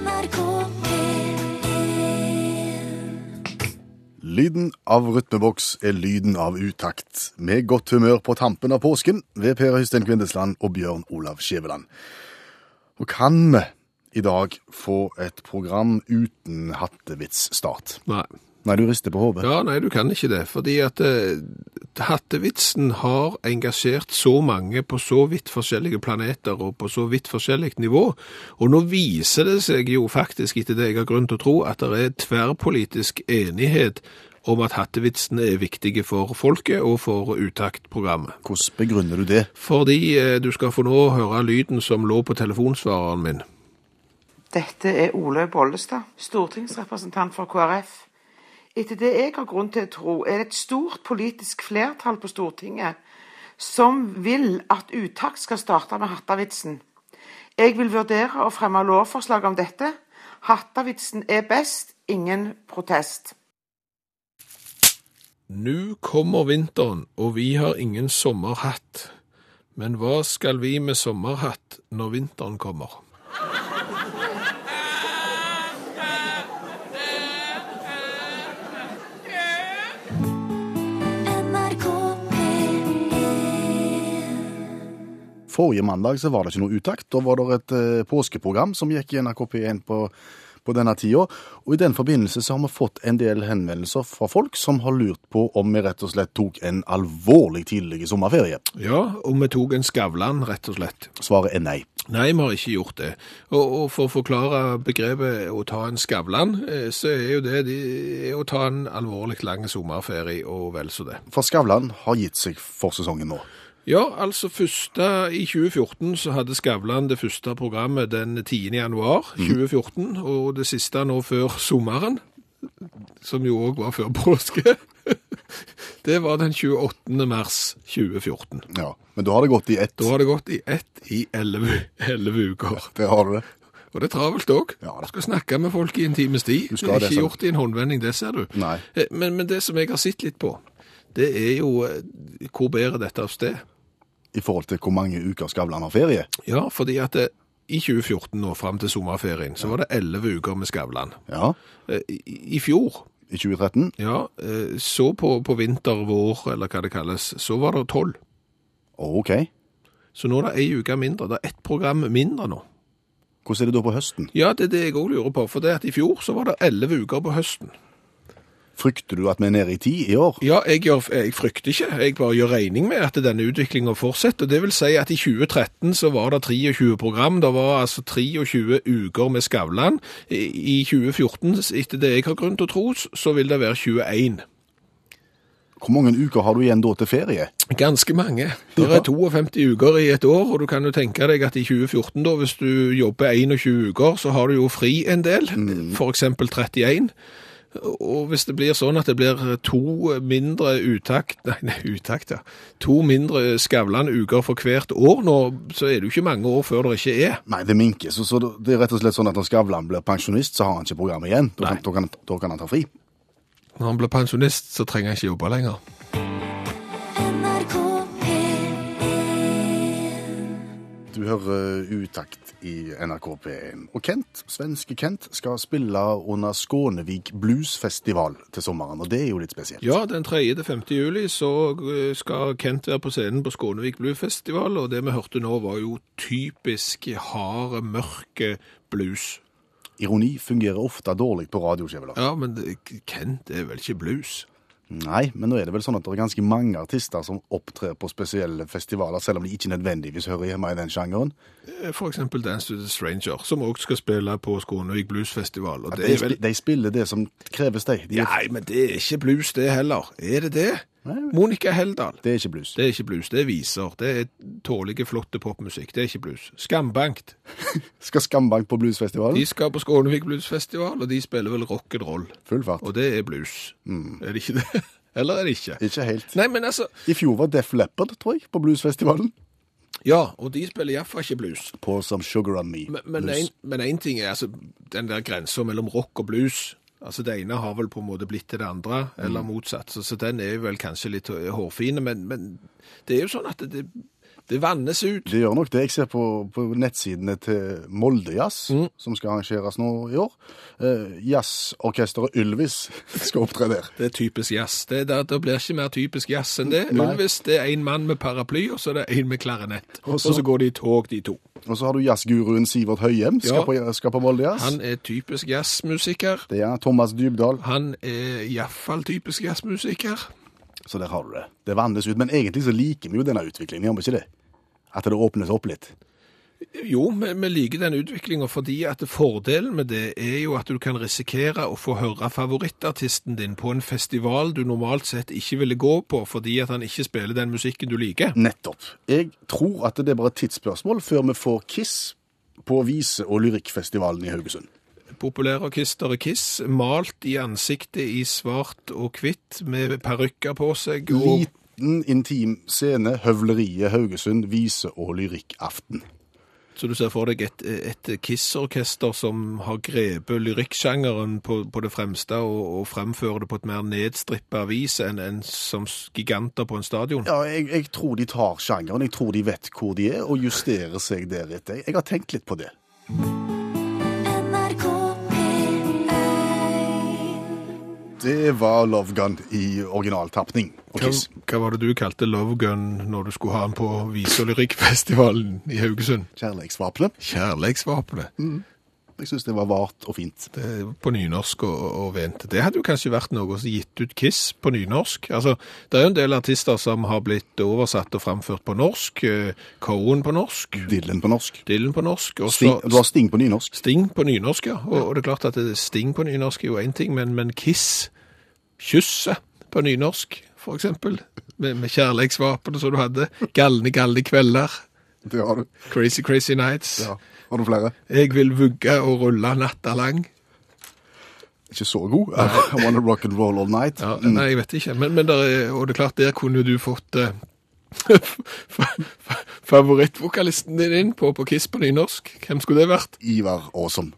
NRK P1 Lyden av rytmeboks er lyden av utakt, med godt humør på tampen av påsken ved Per Øystein Kvindesland og Bjørn Olav Skjæveland. Og kan vi i dag få et program uten hattevitsstart? Nei. Nei, du rister på hodet. Ja, nei, du kan ikke det. Fordi at eh, hattevitsen har engasjert så mange på så vidt forskjellige planeter og på så vidt forskjellig nivå. Og nå viser det seg jo faktisk, etter det jeg har grunn til å tro, at det er tverrpolitisk enighet om at hattevitsene er viktige for folket og for utaktprogrammet. Hvordan begrunner du det? Fordi eh, du skal få nå høre lyden som lå på telefonsvareren min. Dette er Olaug Bollestad, stortingsrepresentant for KrF. Etter det jeg har grunn til å tro, er det et stort politisk flertall på Stortinget som vil at uttakt skal starte med hattavitsen. Jeg vil vurdere å fremme lovforslag om dette. Hattavitsen er best, ingen protest. Nå kommer vinteren, og vi har ingen sommerhatt. Men hva skal vi med sommerhatt når vinteren kommer? Forrige mandag så var det ikke noe utakt. Da var det et eh, påskeprogram som gikk i NRK P1 på, på denne tida. Og i den forbindelse så har vi fått en del henvendelser fra folk som har lurt på om vi rett og slett tok en alvorlig tidlig sommerferie. Ja, om vi tok en Skavlan, rett og slett. Svaret er nei. Nei, vi har ikke gjort det. Og, og for å forklare begrepet å ta en Skavlan, eh, så er jo det, det er å ta en alvorlig lang sommerferie og vel så det. For Skavlan har gitt seg for sesongen nå. Ja, altså første i 2014 så hadde Skavlan det første programmet den 10. januar 2014, og det siste nå før sommeren, som jo også var før påske, det var den 28. mars 2014. Ja, Men da har det gått i ett. Da har det gått i ett i 11, 11 uker. det har du det. Og det er travelt òg. Ja, du skal snakke med folk i en times tid. Du Det er ikke gjort i en håndvending, det ser du. Eh, Men, men det som jeg har sett litt på, det er jo eh, hvor bærer dette av sted. I forhold til hvor mange uker Skavlan har ferie. Ja, fordi at det, i 2014 og fram til sommerferien, så var det 11 uker med Skavlan. Ja, Eh, I, I fjor, i 2013. ja, eh, så på, på vinter, vår, eller hva det kalles, så var det 12. OK. Så nå er det ei uke mindre. Det er ett program mindre nå. Hvordan er det da på høsten? Ja, det er det jeg òg lurer på. For det at i fjor så var det 11 uker på høsten. Frykter du at vi er nede i ti i år? Ja, jeg, gjør, jeg frykter ikke. Jeg bare gjør regning med at denne utviklingen fortsetter. Det vil si at i 2013 så var det 23 program. Det var altså 23 uker med Skavlan. I i 2014, etter det jeg har grunn til å tro, så vil det være 21. Hvor mange uker har du igjen da til ferie? Ganske mange. Det er 52 uker i et år, og du kan jo tenke deg at i 2014 da, hvis du jobber 21 uker, så har du jo fri en del, for eksempel 31. Og hvis det blir sånn at det blir to mindre utakt, nei, nei utakt, ja, to mindre Skavlan-uker for hvert år nå, så er det jo ikke mange år før det ikke er. Nei, det minker. Så, så det er rett og slett sånn at når Skavlan blir pensjonist, så har han ikke programmet igjen. Da kan, da kan, da kan han ta fri. Når han blir pensjonist, så trenger han ikke jobbe lenger. NRK P1 Du hører utakt i NRK P1. Og Kent, svenske Kent, skal spille under Skånevik Bluesfestival til sommeren, og det er jo litt spesielt. Ja, den 3. til 5. juli så eh, skal Kent være på scenen på Skånevik Bluesfestival, og det vi hørte nå var jo typisk harde, mørke blues. Ironi fungerer ofte dårlig på radio, Skjæveland. Ja, men Kent er vel ikke blues? Nei, men nå er det vel sånn at det er ganske mange artister som opptrer på spesielle festivaler, selv om de ikke nødvendigvis hører hjemme i den sjangeren. Eh, For eksempel Dance to the Stranger, som også skal spille på Skånevik Bluesfestival. Og De, vel... de spiller det som kreves, de. de Nei, men det er ikke blues det heller. Er det det? Monica Heldal. det er ikke blues. Det er ikke blues, det er viser. Det er tålige, flotte popmusikk. Det er ikke blues. Skambankt. Skal Skambankt på bluesfestivalen? De skal på Skånevik Bluesfestival, og de spiller vel rock'n'roll. Full fart. Og det er blues. Er det ikke det? Eller er det ikke? Ikke helt. Nei, men altså I fjor var Def Leppard, tror jeg, på bluesfestivalen. Ja, og de spiller iallfall ikke blues. På som Sugar On Me. Men, én ting er altså den der grensa mellom rock og blues. Altså Det ene har vel på en måte blitt til det andre, eller motsatt. Så, så den er jo vel kanskje litt hårfine, men, men det er jo sånn at det, Det vannes ut. Det gjør nok det. Jeg ser på, på nettsidene til Moldejazz, Mm. som skal arrangeres nå i år. Eh, Jazzorkesteret Ylvis skal opptre der. Det er typisk jazz. Det, det, det blir ikke mer typisk jazz enn det. Nei. Ylvis det er en mann med paraply, og så er det en med klarinett. Og så- så, går de i tog, de to. Og så har du jazzguruen Sivert Høyem skal, Ja. på, skal på Moldejazz. Han er typisk jazzmusiker. Det er Thomas Dybdahl. Han er iallfall typisk jazzmusiker. Så der har du det. Det vannes ut. Men egentlig så liker vi jo denne utviklingen, gjør vi ikke det? At det åpnes opp litt. Jo, vi, liker den utviklinga fordi at fordelen med det er jo at du kan risikere å få høre favorittartisten din på en festival du normalt sett ikke ville gå på fordi at han ikke spiller den musikken du liker. Nettopp. Jeg tror at det er bare et tidsspørsmål før vi får Kiss på vise- og lyrikkfestivalen i Haugesund. Populærorkesteret Kiss, malt i ansiktet i svart og hvitt med parykker på seg. Og Liten, intim scene, Høvleriet Haugesund, vise- og lyrikkaften. Så du ser for deg et, et Kiss-orkester som har grepet lyrikksjangeren på, på det fremste og, og fremfører det på et mer nedstrippa vis enn en, som giganter på en stadion. Ja, jeg, jeg tror de tar sjangeren, jeg tror de vet hvor de er, og justerer seg deretter. Jeg har tenkt litt på det. Det var Love Gun i originaltapning. Hva, hva var det du kalte Love Gun når du skulle ha den på vise- og lyrikkfestivalen i Haugesund? Kjærleiksvapnet. Kjærleiksvåpenet. Jeg syns det var vart og fint. Det på nynorsk og, og vent. Det hadde jo kanskje vært noe som gitt ut Kiss på nynorsk. Altså, det er jo en del artister som har blitt oversatt og framført på norsk. eh, Cohen på norsk, Dylan på norsk. Dylan på norsk, Også, Sting, det var Sting på nynorsk. Sting på nynorsk, ja. Og, og det er klart at det- Sting på nynorsk er jo én ting, men, men Kiss, kysset på nynorsk, eksempel, med, med kjærleiksvåpenet som du hadde, galne, galne kvelder, Det har du. crazy, crazy nights, Ja. Har du flere? jeg vil vugge og rulle natta lang. Ikke så god. I wanna rock and roll all night. Ja, Mm. Nei, jeg vet ikke, men, men der er, og det er klart, der kunne du fått eh, favorittvokalisten din inn på, på Kiss på nynorsk. Hvem skulle det vært? Ivar Aasom.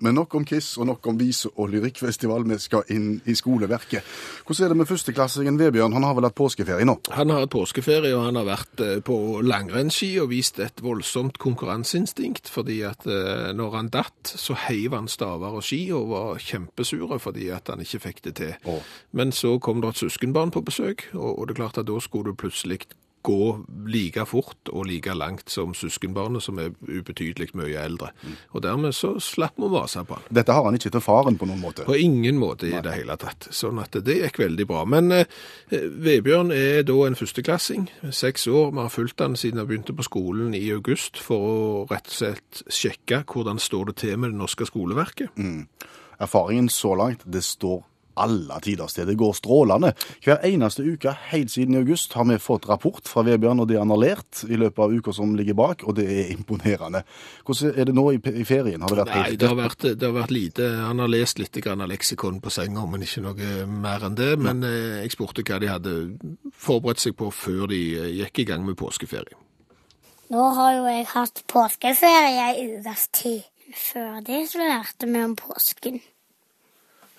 Men nok om Kiss og nok om vise- og lyrikkfestival. Vi skal inn i skoleverket. Hvordan er det med førsteklassingen Vebjørn? Han har vel hatt påskeferie nå? Han har hatt påskeferie, og han har vært eh, på langrennsski og vist et voldsomt konkurranseinstinkt, fordi at eh, når han datt, så heiv han staver og ski og var kjempesure fordi at han ikke fikk det til. Å. Men så kom det et søskenbarn på besøk, og det er klart at da skulle du plutselig gå like fort og like langt som søskenbarnet, som er ubetydelig mye eldre. Og dermed så slapp vi å vase på han. Dette har han ikke til faren på noen måte. På ingen måte i det hele tatt. Sånn at det gikk veldig bra. Men eh, Vebjørn er da en førsteklassing, seks år. Vi har fulgt han siden han begynte på skolen i august for å rett og slett sjekke hvordan står det til med det norske skoleverket. Erfaringen så langt, det står alle tiders til. Det går strålende. Hver eneste uke helt siden i august har vi fått rapport fra Vebjørn og det han har lært i løpet av uker som ligger bak, og det er imponerende. Hvordan er det nå i, i ferien? Har det vært Nei, helt det har vært, det har vært lite. Han har lest litt grann av leksikon på senga, men ikke noe mer enn det. Men eh, jeg spurte hva de hadde forberedt seg på før de eh, gikk i gang med påskeferie. Nå har jo jeg hatt påskeferie i ukes tid. Før det så lærte vi om påsken.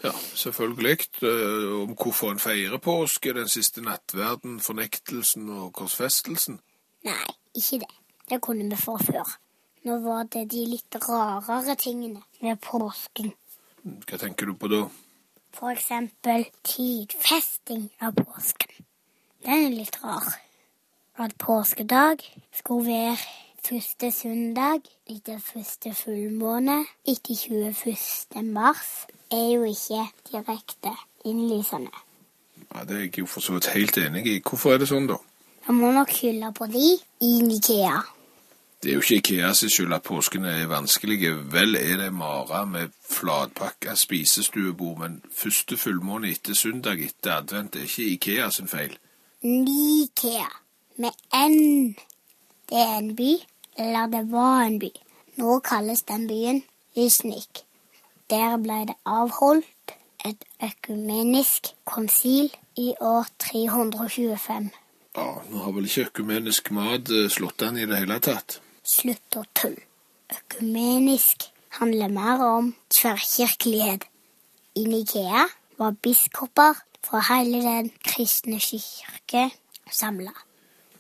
Ja, selvfølgelig. eh, Om hvorfor en feirer påske, den siste nattverden, fornektelsen og korsfestelsen. Nei, ikke det. Det kunne vi fra før. Nå var det de litt rarere tingene ved påsken. Hva tenker du på da? For eksempel tidfesting av påsken. Den er litt rar. At påskedag skulle være første søndag etter første fullmåne etter 21. mars, er jo ikke direkte innlysende. Ja, Det er jeg jo for så vidt helt enig i. Hvorfor er det sånn, da? Man må nok skylde på de i Nikea. Det er jo ikke Ikea sin skyld at påskene er vanskelige. Vel er det mara med flatpakka spisestuebord, men første fullmåne etter søndag etter advent er ikke Ikea sin feil. Nikea. Med N. Det er en by, eller det var en by. Nå kalles den byen Vysnik. Der ble det avholdt et økumenisk konsil i år 325. Ja, Nå har vel ikke økumenisk mat eh, slått an i det hele tatt. Slutt å tulle. Økumenisk handler mer om tverrkirkelighet. I Nikea var biskoper fra hele den kristne kirke samla.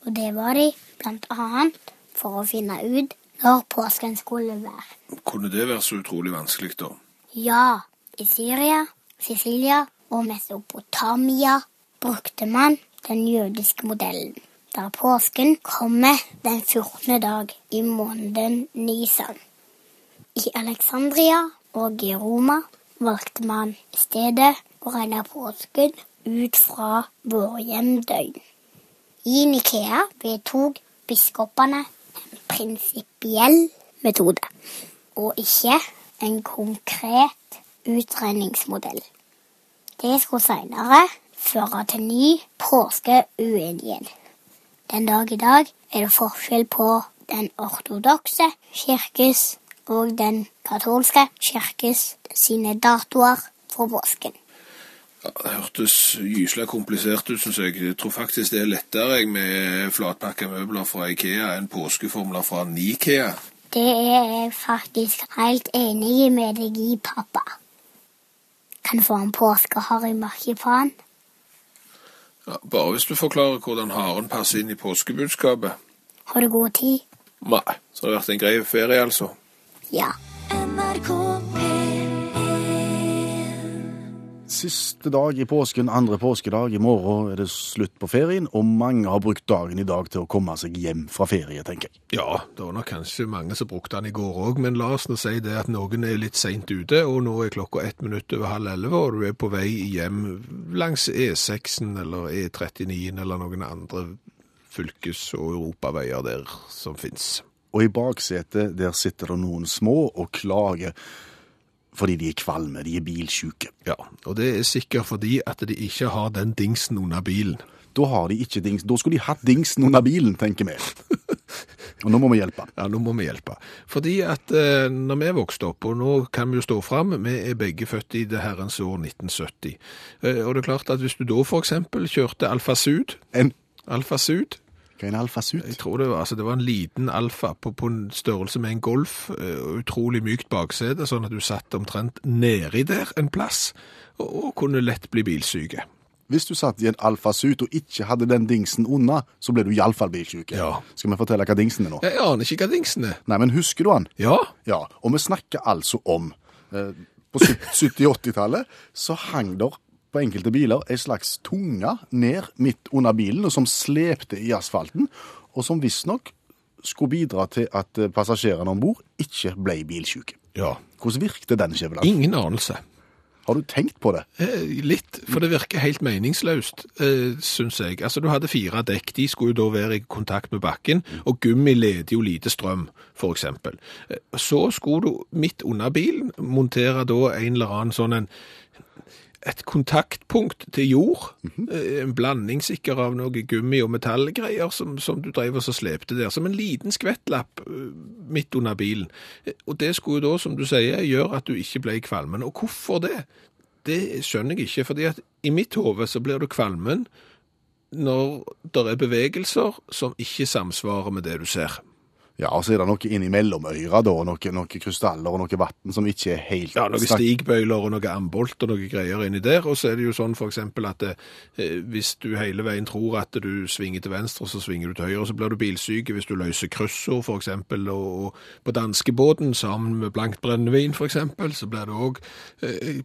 Og det var de blant annet for å finne ut når påsken skulle være. Kunne det være så utrolig vanskelig, da? Ja, i Syria, Sicilia og Mesopotamia brukte man den jødiske modellen, der påsken kommer den 14. dag i måneden Nisan. I Alexandria og i Roma valgte man stedet å regne påsken ut fra vårhjemdøgn. I Nikea vedtok biskopene en prinsipiell metode, og ikke en konkret utregningsmodell. Det skulle senere føre til ny påskeuenighet. Den dag i dag er det forskjell på den ortodokse kirkes og den katolske kirkes sine datoer for påsken. Ja, det hørtes gyselig komplisert ut, syns jeg. Jeg tror faktisk det er lettere jeg med flatpakka møbler fra Ikea enn påskeformler fra Nikea. Det er jeg faktisk helt enig med deg i, pappa. Kan du få en påskehare i marsipan? Ja, bare hvis du forklarer hvordan haren passer inn i påskebudskapet. Har du god tid? Nei, så har det vært en grei ferie, altså. Ja. NRK Siste dag i påsken, andre påskedag. I morgen er det slutt på ferien, og mange har brukt dagen i dag til å komme seg hjem fra ferie, tenker jeg. Ja, det var nok kanskje mange som brukte den i går òg, men la oss nå si det at noen er litt seint ute, og nå er klokka ett minutt over halv elleve, og du er på vei hjem langs E6-en eller E39 eller noen andre fylkes- og europaveier der som fins. Og i baksetet der sitter det noen små og klager fordi de er kvalme, de er bilsjuke. Ja, og det er sikkert fordi at de ikke har den dingsen under bilen. Da har de ikke dings, da skulle de hatt dingsen under bilen, tenker vi. Og nå må vi hjelpe. Ja, nå må vi hjelpe. Fordi at eh, når vi vokste opp, og nå kan vi jo stå fram, vi er begge født i det herrens år 1970. Eh, og det er klart at hvis du da eksempel kjørte Alfa Sud, En, Alfa Sud, hva er en alfasut? jeg tror det var, altså det var en liten Alfa på, på en størrelse med en Golf, og utrolig mykt baksete, sånn at du satt omtrent nedi der en plass, og, og kunne lett bli bilsyke. Hvis du satt i en alfasut og ikke hadde den dingsen unna, så ble du iallfall bilsyk. Ja. Skal vi fortelle hva dingsen er nå? Jeg aner ikke hva dingsen er. Nei, men husker du han? Ja, Ja, og vi snakker altså om eh, På 70-80-tallet så hang der på enkelte biler ei slags tunge ned midt under bilen, og som slepte i asfalten, og som visstnok skulle bidra til at eh, passasjerene om bord ikke ble bilsjuke. ja. Hvordan virkte den, skjevelen? Ingen anelse. Har du tenkt på det? Eh, Litt, for det virker helt meningsløst, eh, syns jeg. Altså, Du hadde fire dekk, de skulle jo da være i kontakt med bakken, og gummi leder jo lite strøm, eksempel. Eh, Så skulle du midt under bilen montere da en eller annen sånn en et kontaktpunkt til jord, eh, en blanding sikkert av noe gummi og metallgreier som, som du drev og så slepte der, som en liten skvettlapp eh, midt under bilen. Eh, Og det skulle jo da, som du sier, gjøre at du ikke ble kvalmen. Og hvorfor det? Det skjønner jeg ikke, fordi at i mitt hode så blir du kvalmen når det er bevegelser som ikke samsvarer med det du ser. Ja, og så er det noe innimellom øyra, da, og noe, noe krystaller og noe vann som ikke er helt Ja, noen stigbøyler og noe ambolt og noe greier inni der. Og så er det jo sånn eksempel at eh, hvis du hele veien tror at du svinger til venstre, så svinger du til høyre, så blir du bilsyke hvis du løser kryssord eksempel. Og, og på danskebåten sammen med blankt brennevin eksempel, så blir du òg eh,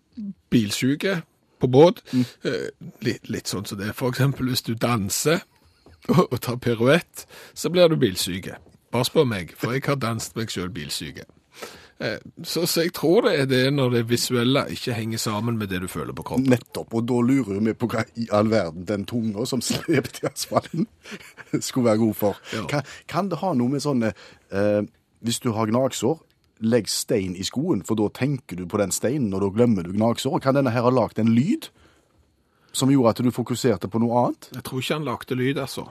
bilsyke på båt. Eh, litt, litt sånn som det eksempel hvis du danser og, og tar piruett, så blir du bilsyke. Bare spør meg, for jeg har danset meg sjøl bilsyke. Eh, Så, så jeg tror det er det når det visuelle ikke henger sammen med det du føler på kroppen. Nettopp, og da lurer vi på hva i all verden den tunga som slepte i asfalten skulle være god for. Ja. Kan, kan det ha noe med sånne eh, Hvis du har gnagsår, legg stein i skoen, for da tenker du på den steinen, og da glemmer du gnagsåret. Kan denne her ha lagd en lyd som gjorde at du fokuserte på noe annet? Jeg tror ikke han lagde lyd, altså.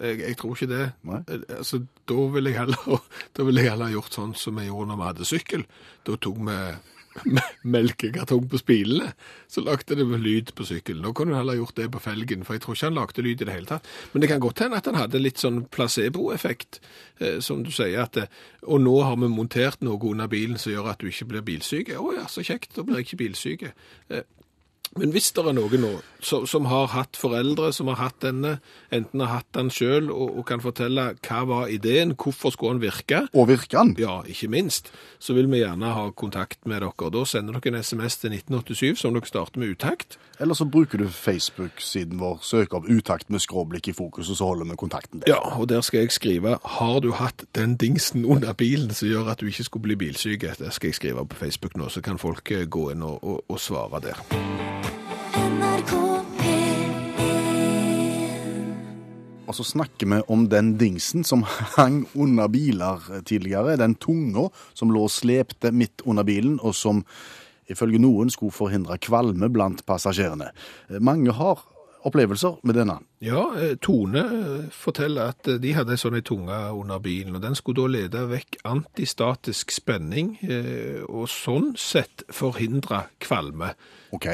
Jeg, jeg tror ikke det. Nei. Eh, Altså, da ville jeg ville jeg heller gjort sånn som vi gjorde når vi hadde sykkel. Da tok vi melkekartong på spilene, så lagde det lyd på sykkelen. Nå kunne du heller gjort det på felgen, for jeg tror ikke han lagde lyd i det hele tatt. Men det kan godt hende at han hadde litt sånn placeboeffekt, eh, som du sier at det, Og nå har vi montert noe under bilen som gjør at du ikke blir bilsyk. Å ja, så kjekt, da blir jeg ikke bilsyk. Eh, Men hvis det er noen nå som, som har hatt foreldre som har hatt denne, enten har hatt den sjøl og, og kan fortelle hva var ideen, hvorfor skulle den virke, Og virker den? ja, ikke minst, så vil vi gjerne ha kontakt med dere. Da sender dere en SMS til 1987 som dere starter med utakt. Eller så bruker du Facebook-siden vår, søk opp utakt med skråblikk i fokus, og så holder vi kontakten der. Ja, og der skal jeg skrive Har du hatt den dingsen under bilen som gjør at du ikke skulle bli bilsyk? Det skal jeg skrive på Facebook nå, så kan folk eh, gå inn og, og, og svare der. NRK P1 Og så snakker vi om den dingsen som hang under biler tidligere. Den tunga som lå og slepte midt under bilen, og som ifølge noen skulle forhindre kvalme blant passasjerene. Mange har opplevelser med denne. Ja, eh, Tone eh, forteller at eh, de hadde en sånn tunge under bilen, og den skulle da lede vekk antistatisk spenning, og sånn sett forhindre kvalme. OK?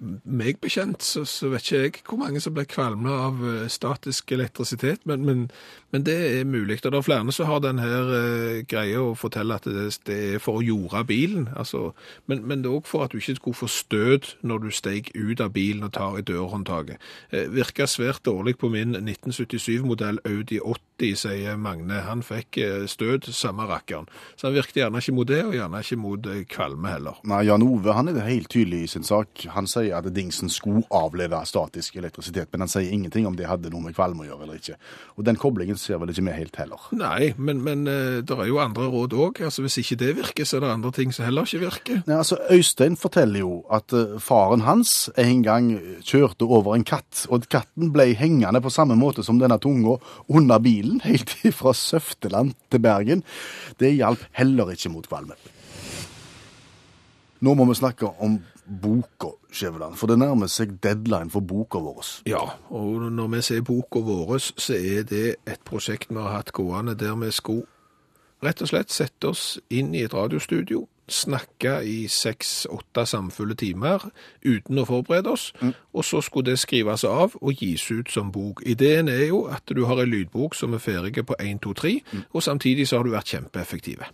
Meg bekjent så, så vet ikke jeg hvor mange som ble kvalme av eh, statisk elektrisitet, men, men, men det er mulig. Og det er flere som har den her eh, greia å fortelle at det, det er for å jorde bilen, altså, men, men det er også for at du ikke skulle få støt når du steg ut av bilen og tar i dørhåndtaket. Eh, virka svært dårlig på min 1977-modell Audi 80, sier Magne. Han fikk eh, støt, samme rakkeren. Så han virket gjerne ikke mot det, og gjerne ikke mot eh, kvalme heller. Nei, Jan Ove han er helt tydelig i sin sak. Han sier at dingsen skulle avlede statisk elektrisitet, men han sier ingenting om det hadde noe med kvalme å gjøre eller ikke. Og den koblingen ser vel ikke vi helt heller. Nei, men, men eh, det er jo andre råd òg. Altså, hvis ikke det virker, så er det andre ting som heller ikke virker. Nei, altså, Øystein forteller jo at eh, faren hans en gang kjørte over en katt, og katten ble hengende på samme måte som denne tunga under bilen, helt fra Søfteland til Bergen. Det hjalp heller ikke mot kvalme. Nå må vi snakke om boka, Skjæveland, for det nærmer seg deadline for boka vår. Ja, og når vi sier boka vår, så er det et prosjekt vi har hatt gående der vi skulle rett og slett sette oss inn i et radiostudio, snakke i seks-åtte samfulle timer uten å forberede oss, og så skulle det skrives av og gis ut som bok. Ideen er jo at du har en lydbok som er ferdig på 1, 2, 3, og samtidig så har du vært kjempeeffektive.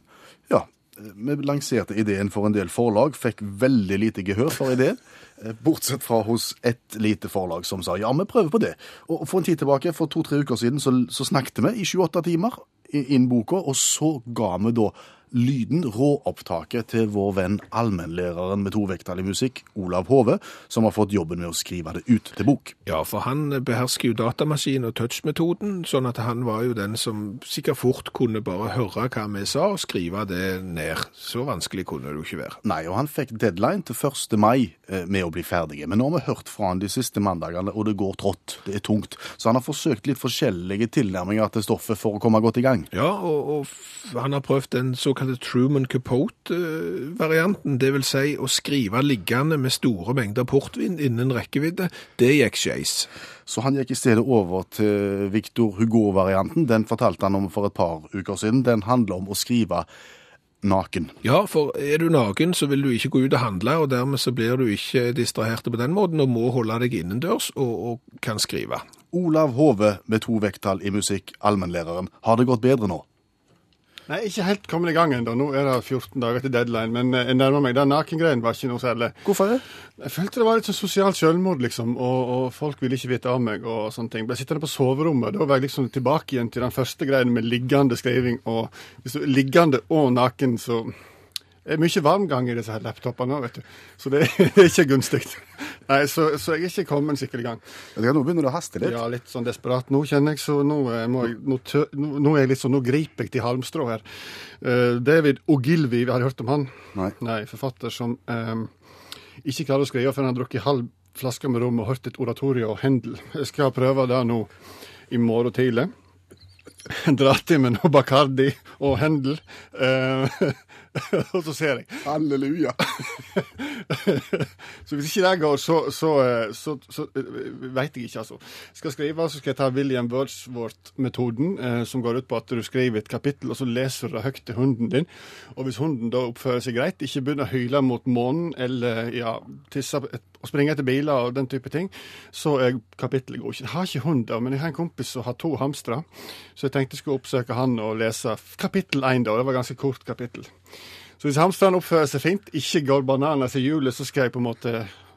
Ja, vi lanserte ideen for en del forlag, fikk veldig lite gehør for ideen. eh, Bortsett fra hos ett lite forlag som sa ja, vi prøver på det. Og for en tid tilbake, for to-tre uker siden, så, så snakket vi i sju-åtte timer inn boka, og så ga vi da lyden, råopptaket til vår venn allmennlæreren med to vekttall i musikk, Olav Hove, som har fått jobben med å skrive det ut til bok. Ja, for han behersker jo datamaskin og touch-metoden, sånn at han var jo den som sikkert fort kunne bare høre hva vi sa og skrive det ned. Så vanskelig kunne det jo ikke være. Nei, og han fikk deadline til 1. mai eh, med å bli ferdige. Men nå har vi hørt fra han de siste mandagene, og det går trått. Det er tungt. Så han har forsøkt litt forskjellige tilnærminger til stoffet for å komme godt i gang. Ja, og, og han har prøvd den såkalte Truman Capote-varianten, det vil si å skrive liggende med store mengder portvin innen rekkevidde. Det gikk skeis. Så han gikk i stedet over til Victor Hugo-varianten. Den fortalte han om for et par uker siden. Den handler om å skrive naken. Ja, for er du naken, så vil du ikke gå ut og handle, og dermed så blir du ikke distrahert på den måten, og må holde deg innendørs og, og kan skrive. Olav Hove med to vekttall i musikk, allmennlæreren. Har det gått bedre nå? Nei, ikke helt kommet i gang ennå. Nå er det 14 dager til deadline, men eh, jeg nærmer meg. Den nakengreien var ikke noe særlig. Hvorfor det? Jeg følte det var litt sånn sosialt selvmord, liksom, og, og folk ville ikke vite av meg og sånne ting. Ble sittende på soverommet. Da var jeg liksom tilbake igjen til den første greien med liggende skriving. Og hvis du er liggende og naken, så er mye varmgang i disse her laptopene nå, vet du. Så det, det er ikke gunstig. Nei, så, så jeg er ikke kommet skikkelig i gang. Ja, du Nå begynner det å haste litt. Ja, litt sånn desperat nå, kjenner jeg, så nå, eh, må jeg, nå, tø, nå, er jeg litt sånn, nå griper jeg til halmstrå her. Uh, David Ogilvy, har du hørt om han? Nei. Nei forfatter som um, ikke klarer å skrive før han har drukket halv flaske med rom og hørt et oratorio og Händel. Jeg skal prøve det nå i morgen tidlig. Dra til med noe Bacardi og Händel. Eh, og så ser jeg. Halleluja. Så hvis ikke det går, så, så, eh, så, så veit jeg ikke, altså. Skal jeg skrive, så skal jeg ta William Wordsworth-metoden, eh, som går ut på at du skriver et kapittel, og så leser du det høyt til hunden din. Og hvis hunden da oppfører seg greit, ikke begynner å hyle mot månen eller ja, tisse et, og springe etter biler og den type ting, så er kapittelet godkjent. Jeg har ikke hund, men jeg har en kompis som har to hamstere, så jeg tenkte jeg skulle oppsøke han og lese kapittel én, da. Det var et ganske kort kapittel. Så hvis hamsteren oppfører seg fint, ikke går bananas i hjulet, så skal jeg på en måte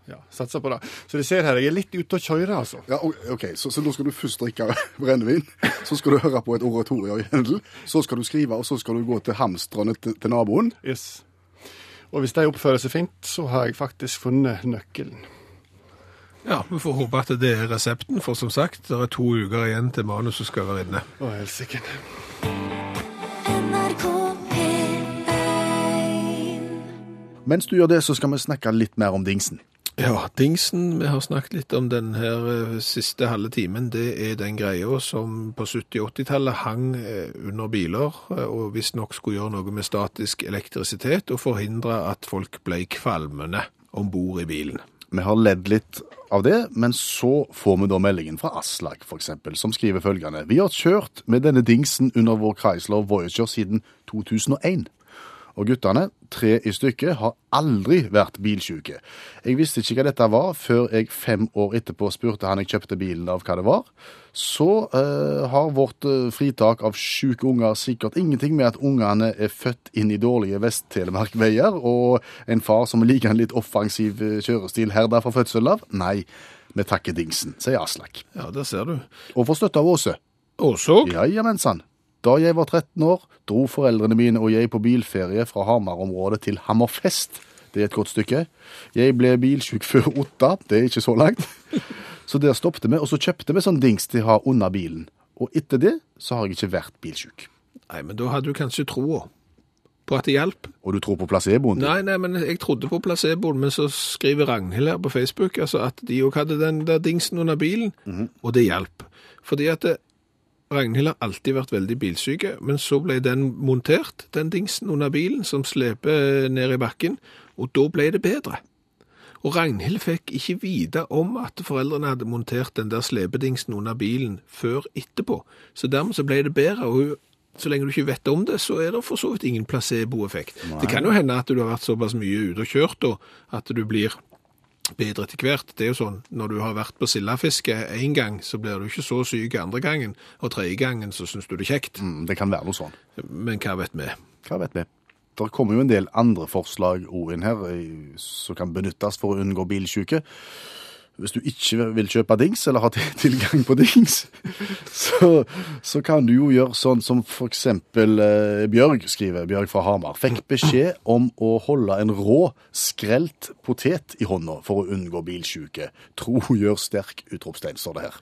ja, satse på det. Så de ser her, jeg er litt ute å kjøre, altså. Ja, ok, så, så nå skal du først drikke brennevin, så skal du høre på et oratorium i Hendel, så skal du skrive, og så skal du gå til hamstrene til, til naboen. Yes. Og hvis de oppfører seg fint, så har jeg faktisk funnet nøkkelen. Ja, vi får håpe at det er resepten, for som sagt, det er to uker igjen til manuset skal være inne. Å, helsike. Mens du gjør det, så skal vi snakke litt mer om dingsen. Ja, dingsen, vi har snakket litt om den her eh, siste halve timen, det er den greia som på 70-80-tallet hang eh, under biler, eh, og visstnok skulle gjøre noe med statisk elektrisitet, og forhindre at folk ble kvalmende ombord i bilen. Vi har ledd litt av det, men så får vi da meldingen fra Aslak, eksempel, som skriver følgende. Vi har kjørt med denne dingsen under vår Chrysler Voyager siden 2001. Og guttene, tre i stykket, har aldri vært bilsjuke. Jeg visste ikke hva dette var, før jeg fem år etterpå spurte han jeg kjøpte bilen av hva det var. Så eh, har vårt eh, fritak av sjuke unger sikkert ingenting med at ungene er født inn i dårlige Vest-Telemark-veier, og en far som liker en litt offensiv eh, kjørestil herda fra fødsel av. Nei, vi takker dingsen, sier Aslak. Ja, der ser du. Og får støtte av Åse. Åse òg? Ja, jamensan. Da jeg var 13 år, dro foreldrene mine og jeg på bilferie fra Hamar-området til Hammerfest. Det er et godt stykke. Jeg ble bilsjuk før Otta, det er ikke så langt. Så der stoppte vi, og så kjøpte vi sånn dings til å ha under bilen. Og etter det så har jeg ikke vært bilsjuk. Nei, men da hadde du kanskje troa på at det hjalp. Og du tror på placeboen? Nei, nei, men jeg trodde på placeboen, men så skriver Ragnhild her på Facebook altså at de òg hadde den der dingsen under bilen, og det hjalp. Fordi at det, Ragnhild har alltid vært veldig bilsyke, men så ble den montert, den dingsen under bilen, som sleper ned i bakken, og da ble det bedre. Og Ragnhild fikk ikke vite om at foreldrene hadde montert den der slepedingsen under bilen før etterpå. Så dermed så ble det bedre, og hun, så lenge du ikke vet om det, så er det for så vidt ingen placeboeffekt. Det kan jo hende at du har vært såpass mye ute og kjørt da, at du blir bedre etter hvert. Det er jo sånn, når du har vært på sildafiske en gang, så blir du ikke så syk andre gangen, og tredje gangen så syns du det er kjekt. Mm, Det kan være noe sånn. Men hva vet vi? Hva vet vi? Det kommer jo en del andre forslag òg inn her eh, som kan benyttes for å unngå bilsjuke. Hvis du ikke vil kjøpe dings, eller ha tilgang på dings, så, så kan du jo gjøre sånn som eksempel eh, Bjørg skriver, Bjørg fra Hamar. Fikk beskjed om å holde en rå, skrelt potet i hånda for å unngå bilsjuke. Tro gjør sterk, utropstegn, står det her.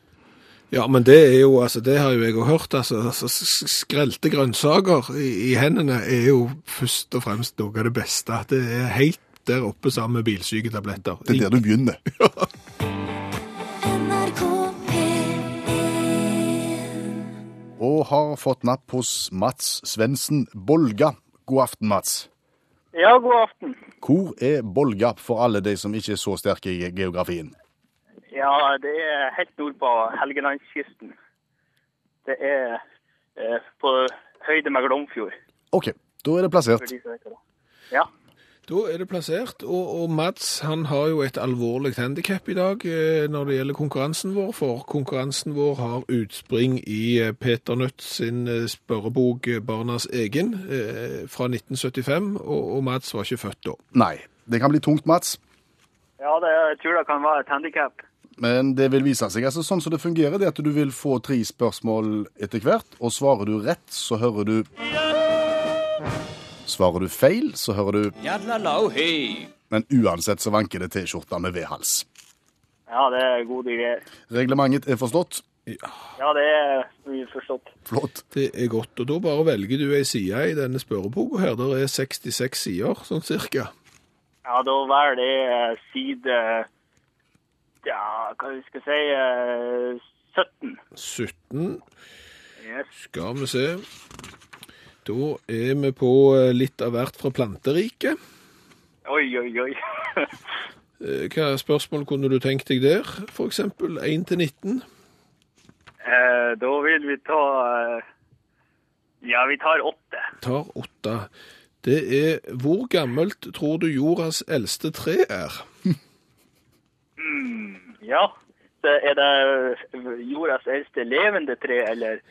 Ja, men det er jo, altså, det har jo jeg hørt, altså, altså skrelte grønnsaker i, i hendene er jo først og fremst noe av det beste. Det er helt der oppe sammen med bilsyketabletter. Det er der du begynner. NRK Og har fått napp hos Mats Svendsen Bolga. God aften, Mats. Ja, god aften. Hvor er Bolga for alle de som ikke er så sterke i geografien? Ja, det er helt nord på Helgelandskysten. Det er eh, på høyde med Glomfjord. OK, da er det plassert. Ja. Da er det plassert, og, og Mats han har jo et alvorlig handikap i dag eh, når det gjelder konkurransen vår, for konkurransen vår har utspring i eh, Peter Nødt sin eh, spørrebok eh, Barnas egen fra 1975, og, og Mats var ikke født da. Nei, det kan bli tungt, Mats. ja, det, jeg tror det kan være et handikap. Men det vil vise seg. altså Sånn som det fungerer, det er at du vil få tre spørsmål etter hvert, og svarer du rett, så hører du Svarer du feil, så hører du Men uansett så vanker det T-skjorta med V-hals. Ja, det er gode greier. Reglementet er forstått. Ja, det er mye forstått. Flott. Det er godt, og da bare velger du ei side i denne spørreboka her. Der er 66 sider, sånn cirka. Ja, da velger det eh, side Ja, hva vi skal si eh, 17. 17 Yes. skal vi se. Da er vi på eh, litt av hvert fra planteriket. Oi, oi, oi. Eh, Hva spørsmål kunne du tenkt deg der? Eksempel 1 til 19. eh, da vil vi ta eh, Ja, vi tar åtte. Tar 8. Det er hvor gammelt tror du jordas eldste tre er? Ja. Så er det jordas eldste levende tre, eller?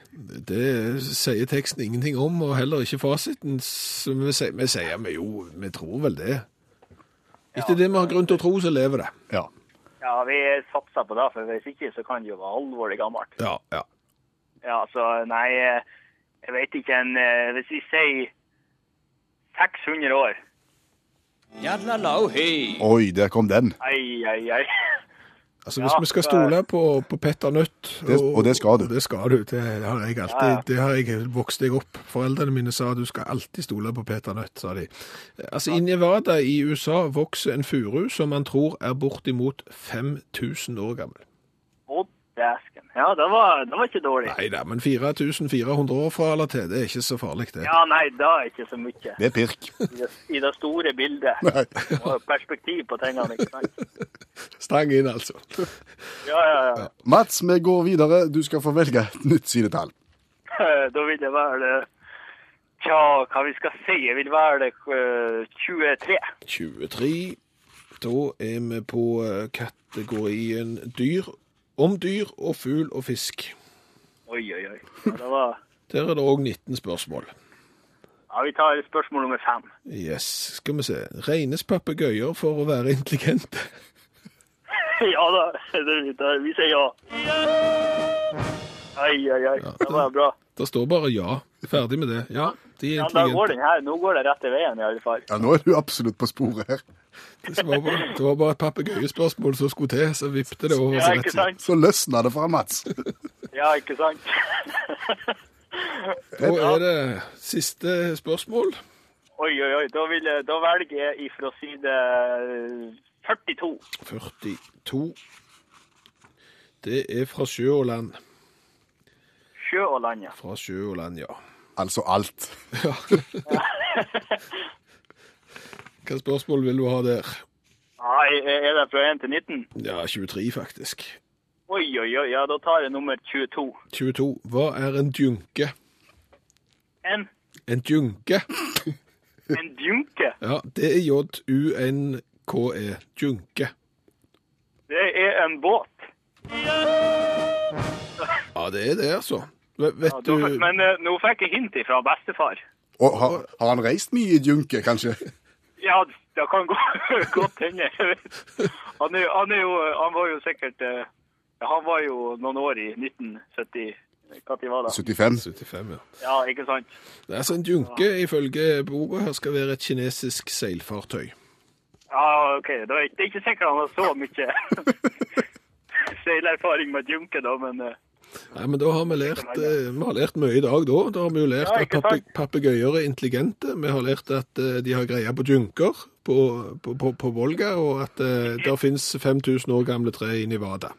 Det sier teksten ingenting om, og heller ikke fasiten. Så vi sier, vi sier vi jo, vi tror vel det. Etter det vi har grunn til å tro, så lever det. Ja. Ja, vi satser på det, for hvis ikke så kan det jo være alvorlig gammelt. Ja, ja. Ja, så nei, eh, jeg vet ikke en eh, Hvis vi sier 600 år Oi, der kom den. Ai, ai, ai. Altså, Hvis Ja, vi skal stole på, på Petter Nødt Det- og det skal du. Det skal du. Det har jeg alltid. Ja, ja. Det har jeg vokst deg opp. Foreldrene mine sa du skal alltid stole på Peter Nødt, sa de. Altså, I Nevada i USA vokser en furu som man tror er bortimot 5000 år gammel. Dæsken. Ja, det var, det var ikke dårlig. Nei da, men 4400 år fra eller til, det er ikke så farlig, det. Ja, nei, det er ikke så mye Det er pirk. i det, i det store bildet. Nei. Og perspektiv på tingene, ikke sant? Stang inn, altså. Ja, ja, ja. Mats, vi går videre. Du skal få velge et nytt sidetall. Da vil det være det Tja, hva vi skal si? Jeg vil være det eh, 23. 23. Da er vi på eh, kategorien dyr. Om dyr og fugl og fisk. Oi, oi, oi. Ja, det var Der er det òg 19 spørsmål. Ja, vi tar spørsmål nummer fem. Yes, skal vi se. Regnes papegøyer for å være intelligente? Ja da, det, det, vi sier ja. Ai, ai, ai. Det var bra. Det står bare ja. Ferdig med det. Ja, de er Ja, da går intelligente. den her. Nå går det rette veien i alle fall. Ja, Nå er du absolutt på sporet her. Det var bare, det var bare et papegøyespørsmål som skulle til, så vippte det over Ja, så ikke sant? Så løsna det fra Mats. Ja, ikke sant? Da er det siste spørsmål. Oi, oi, oi. Da, vil jeg, da velger jeg ifra side 42. 42. Det er fra sjø og land. Sjø og land, ja. Fra sjø og land, ja. Altså alt. Ja. Hva spørsmål vil du ha der? Nei, er det fra 1 til 19? Ja, 23 faktisk. Oi, oi, oi. Ja, da tar jeg nummer 22. 22. Hva er en djunke? En, En djunke? en djunke. Ja, det er J-U-N-K-E. Djunke. Det er en båt. Ja, det er det, altså. Vet, vet Ja, du men eh, nå fikk jeg hint fra bestefar. Og har, har han reist mye i djunke, kanskje? Ja, det kan gå, godt hende. Han, er, han, er jo, han var jo sikkert eh, Han var jo noen år i 1970 Når var det? 75. 75, ja. Ja, ikke sant? Det er sånn En ja. ifølge boka her skal være et kinesisk seilfartøy. Ja, OK. Det er er ikke sikkert han har så mye seilerfaring med junke, da, men eh, Nei, men da har vi lært, eh, vi har lært mye i dag, da. Da har vi jo lært Ja, at papegøyer er intelligente. Vi har lært at eh, de har greie på junker på, på, på, på Volga, og at uh, det finnes 5000 år gamle tre i Nevada.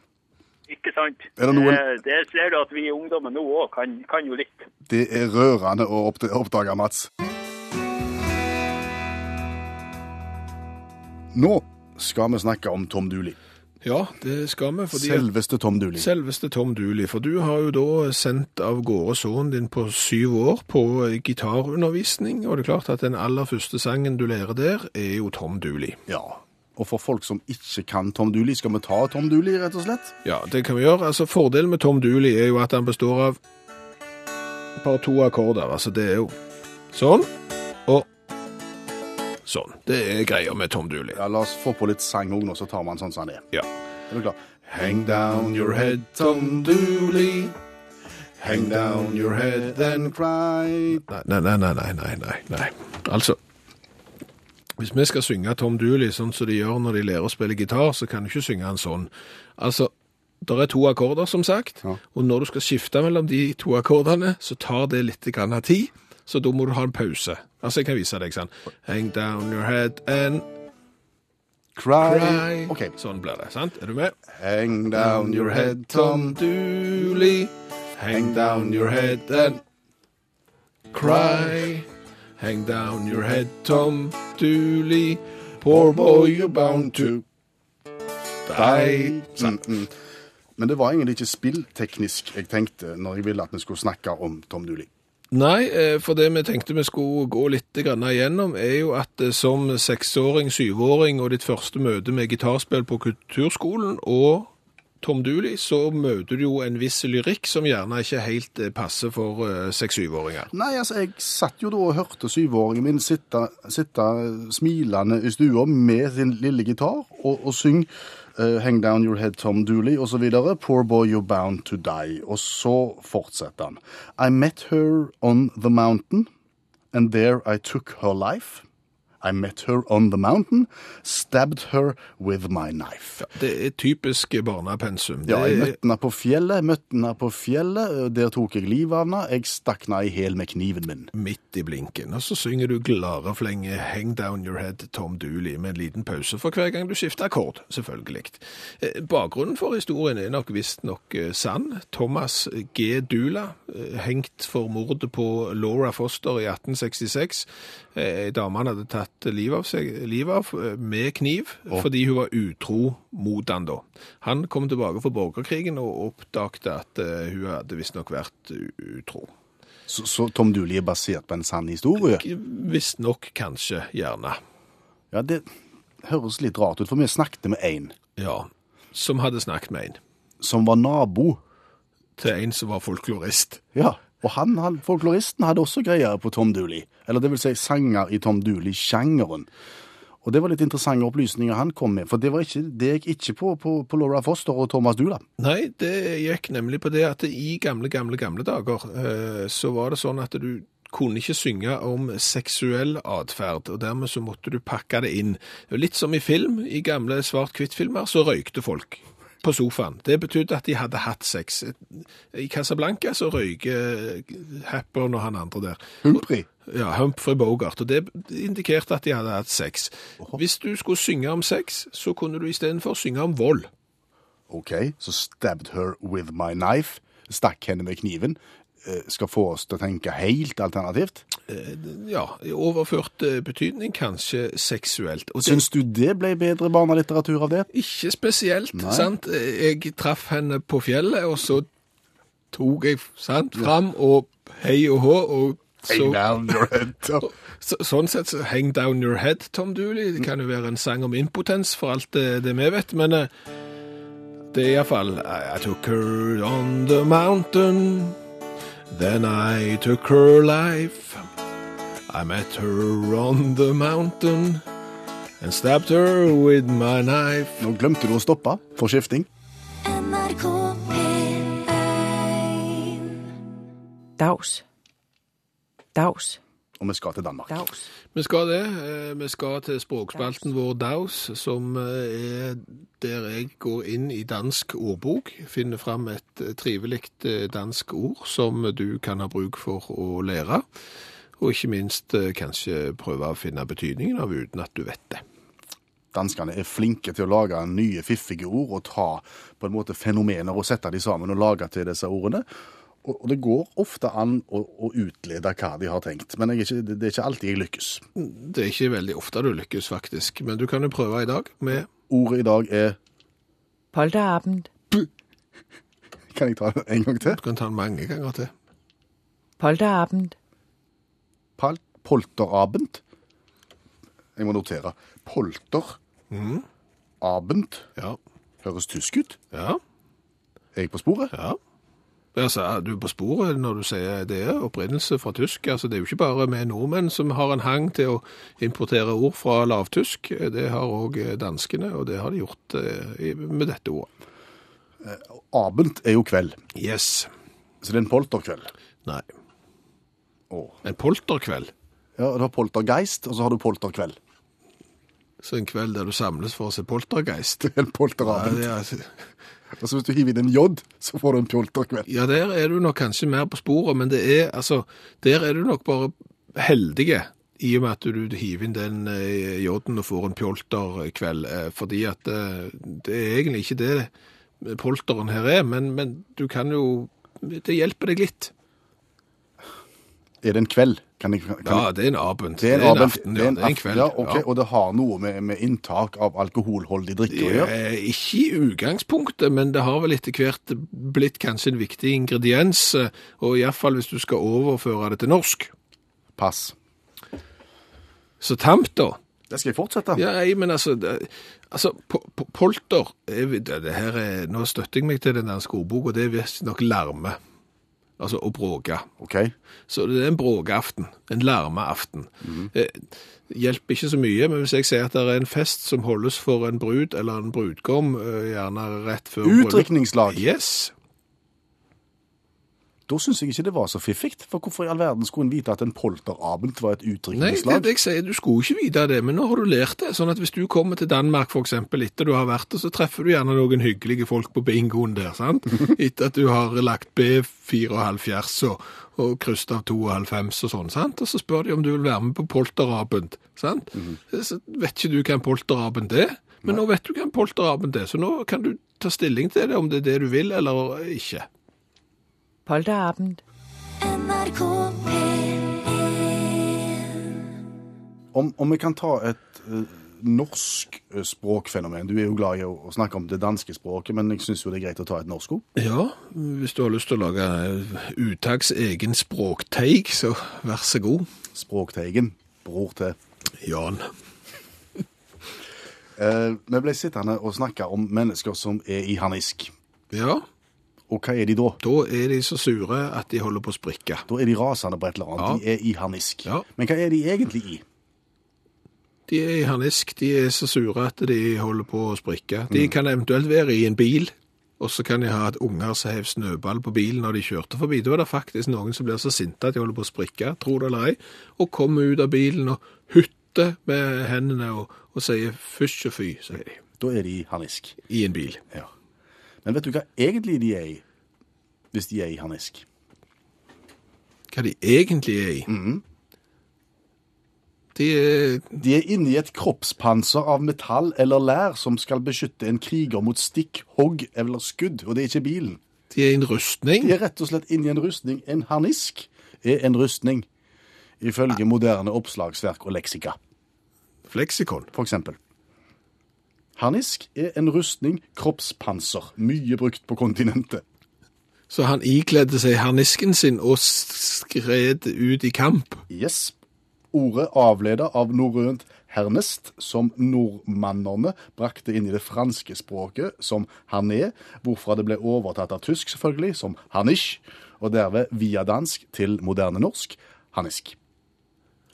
ikke sant? Er det noen- Eh, det ser du at vi ungdommer nå òg kan, kan jo litt. Det er rørende å oppdage, Mats. Nå skal vi snakke om Tom Dooley. Ja, det skal vi. fordi... Selveste Tom Dooley. Selveste Tom Dooley, for du har jo da sendt av gårde sønnen din på syv år på gitarundervisning, og det er klart at den aller første sangen du lærer der, er jo Tom Dooley. Ja. Og for folk som ikke kan Tom Dooley, skal vi ta Tom Dooley, rett og slett? Ja, det kan vi gjøre. Altså, Fordelen med Tom Dooley er jo at han består av bare to akkorder. Altså, det er jo sånn sånn. Det er greia med Tom Dooley. Ja, La oss få på litt sang òg nå, så tar man sånn som han er. Ja. Er du klar? Hang down your head, Tom Dooley. Hang down your head and cry. Nei, nei, nei, nei, nei, nei, nei. Altså, hvis vi skal synge Tom Dooley sånn som de gjør når de lærer å spille gitar, så kan du ikke synge han sånn. Altså, det er to akkorder, som sagt, Ja. og når du skal skifte mellom de to akkordene, så tar det litt grann av tid, så da må du ha en pause. Altså, jeg kan vise deg sånn. Hang down your head and Cry. cry. OK. Sånn blir det, sant? Er du med? Hang down your head, Tom Dooley. Hang down your head and cry. Hang down your head, Tom Dooley. Poor boy, you're bound to die. Mm, mm. Men det var egentlig ikke spillteknisk jeg tenkte når jeg ville at vi skulle snakke om Tom Dooley. Nei, eh, for det vi tenkte vi skulle gå litt igjennom, er jo at eh, som seksåring, syvåring og ditt første møte med gitarspill på kulturskolen og Tom Dooley, så møter du jo en viss lyrikk som gjerne ikke helt eh, passer for eh, seks-syvåringer. Nei, altså, jeg satt jo da og hørte syvåringen min sitte, sitte smilende i stua med sin lille gitar og, og synge uh, Hang Down Your Head, Tom Dooley, videre. Poor Boy, You're Bound to Die. Og så fortsetter han. I met her on the mountain, and there I took her life. I met her on the mountain, stabbed her with my knife. Det er typisk barnepensum. Ja, jeg møtte henne på fjellet, møtte henne på fjellet, der tok jeg livet av henne. Jeg stakk henne i hæl med kniven min. midt i blinken. Og så synger du glareflenge 'Hang Down Your Head' Tom Dooley med en liten pause for hver gang du skifter akkord, selvfølgelig. Eh, Bakgrunnen for historien er nok visstnok eh, sann. Thomas G. Dula, eh, hengt for mordet på Laura Foster i 1866. Eh, Ei dame han hadde tatt livet av seg livet av eh, med kniv fordi hun var utro mot han da. Han kom tilbake fra borgerkrigen og oppdaget at eh, hun hadde visstnok vært utro. Så, så Tom Dooley er basert på en sann historie? Visstnok kanskje, gjerne. Ja, det høres litt rart ut, for vi snakket med en Ja, som hadde snakket med en. som var nabo. Til en som var folklorist. Ja, og han, han, folkloristen hadde også greier på Tom Dooley. Eller det vil si sanger i Tom Dooley-sjangeren. Og det var litt interessante opplysninger han kom med, for det, var ikke, det gikk ikke på, på, på Laura Foster og Thomas Dula. Nei, det gikk nemlig på det at i gamle, gamle, gamle dager eh, så var det sånn at du kunne ikke synge om seksuell atferd, og dermed så måtte du pakke det inn. Litt som i film, i gamle svart-hvitt-filmer, så røykte folk på sofaen. Det betydde at de hadde hatt sex. I Casablanca så røyker Hepburn og han andre der. Humphrey. Ja, Humphrey Bogart, og det indikerte at de hadde hatt sex. Hvis du skulle synge om sex, så kunne du istedenfor synge om vold. Ok, så stabbed her with my knife. Stakk henne med kniven. Eh, Skal få oss til å tenke helt alternativt. Ja, i overført eh, betydning kanskje seksuelt. Og Syns du det ble bedre barnelitteratur av det? ikke spesielt, Nei. sant? Jeg traff henne på fjellet, og så tok jeg, sant, fram og hei og hå, og så... down your head. Så, sånn sett, så hang down your head, Tom Dooley. Det kan jo være en sang om impotens, for alt det, det vi vet, men eh, det er iallfall I, I took her on the mountain, then I took her life. I met her on the mountain and stabbed her with my knife. Nå glemte du å stoppe for skifting. NRK P1 Dags. Dags. Og vi skal til Danmark. Dags. Vi skal det. eh, Vi skal til språkspalten vår Daus, som eh, er der jeg går inn i dansk ordbok, finner fram et eh, trivelig dansk ord som du kan ha bruk for å lære, og ikke minst kanskje prøve å finne betydningen av uten at du vet det. Danskene er flinke til å lage nye, fiffige ord og ta på en måte fenomener og sette de sammen og lage til disse ordene. Og det går ofte an å, å utlede hva de har tenkt, men jeg er ikke, det det er ikke alltid jeg lykkes. Det er ikke veldig ofte du lykkes, faktisk, men du kan jo prøve i dag med Ordet i dag er Polterabend. Kan jeg ta det en gang til? Du kan ta den mange ganger til. Polterabend. Pal polterabend. Jeg må notere. Polter. Abend. Ja. Høres tysk ut. Ja. Er jeg på sporet? Ja. Altså, du er på sporet når du sier det er opprinnelse fra tysk. Altså, det er jo ikke bare vi nordmenn som har en hang til å importere ord fra lavtysk. Det har òg danskene, og det har de gjort eh, med dette ordet. Abend er jo kveld, Yes. så det er en polterkveld. Nei. Åh. En polterkveld. Ja, du har poltergeist, og så har du polterkveld. Så en kveld der du samles for å se poltergeist. Det er en Ja, polterabend. det er, Og så hvis du hiver inn en J, så får du en pjolterkveld. ja, der er du nok kanskje mer på sporet, men det er, altså, der er du nok bare heldige i og med at du hiver inn den eh, J-en og får en pjolterkveld, eh, fordi at eh, det er egentlig ikke det polteren her er, men, men du kan jo, det hjelper deg litt. Er det en kveld? Kan jeg, kan Ja, det er en abend. det er en abend. aften, ja, det er en aften, kveld. Ja, ok, ja. Og det har noe med, med inntak av alkoholholdig drikke å gjøre? Ikke i utgangspunktet, men det har vel etter hvert blitt kanskje en viktig ingrediens, eh, og i hvert fall hvis du skal overføre det til norsk. Pass. Så tamt da, Det skal jeg fortsette. Ja, nei, men altså, det, altså po po polter er, det, det her er, Nå støtter jeg meg til den der ordboka, det er visstnok larme. Altså å bråke. Okay. Så det er en bråkeaften. En larmeaften. Eh, hjelper ikke så mye, men hvis jeg sier at det er en fest som holdes for en brud eller en brudgom, eh, gjerne rett før Utdrikningslag. Yes. Da syns jeg ikke det var så fiffig. For hvorfor i all verden skulle en vite at en polterabend var et Nei, det, utdrikningslag? det jeg sier, du skulle ikke vite det, men nå har du lært det. Sånn at hvis du kommer til Danmark eksempel etter du har vært der, så treffer du gjerne noen hyggelige folk på bingoen der, sant? Etter at du har lagt B74 og, og krysset av 92 og sånn, sant? Og så spør de om du vil være med på polterabend, sant? Så vet ikke du hva en polterabend er, men nå vet du hva en polterabend er, så nå kan du ta stilling til det, om det er det du vil eller ikke. Polterabend. NRK P1 Om, om vi kan ta et uh, norsk eh, språkfenomen. Du er jo glad i å, å snakke om det danske språket, men jeg syns jo det er greit å ta et norsk ord. Ja, hvis du har lyst til å lage eh, uttaks egen språkteig, så vær så god. Språkteigen. Bror til. Jan. Vi ble sittende og snakke om mennesker som er i harnisk. Ja, Og hva er de da? da er de så sure at de holder på å sprikke. Da er de rasende på et eller annet. Ja. De er i harnisk. Ja. Men hva er de egentlig i? De er i harnisk, de er så sure at de holder på å sprikke. De kan eventuelt være i en bil, og så kan de ha et unger som hev snøball på bilen når de kjørte forbi. Da er det faktisk noen som blir så sinte at de holder på å sprikke, tror det eller ei, og kommer ut av bilen og hutter med hendene og, og sier fysj og fy, sier de, Da er de harnisk. i en bil. Ja. Men vet du hva egentlig de er i? Hvis de er i harnisk. Hva de egentlig er i. De er De er inni et kroppspanser av metall eller lær som skal beskytte en kriger mot stikk, hogg eller skudd, og det er ikke bilen. De er i en rustning. De er rett og slett inni en rustning. En harnisk er en rustning, ifølge moderne oppslagsverk og leksika, Fleksikon. for eksempel. Harnisk er en rustning, kroppspanser, mye brukt på kontinentet. Så han ikledde seg harnisken sin og skred ut i kamp. Yes. Ordet avleder av norrønt hernest, som nordmannerne brakte inn i det franske språket som harné, hvorfra det ble overtatt av tysk selvfølgelig, som harnisch, og derved via dansk til moderne norsk, harnisk.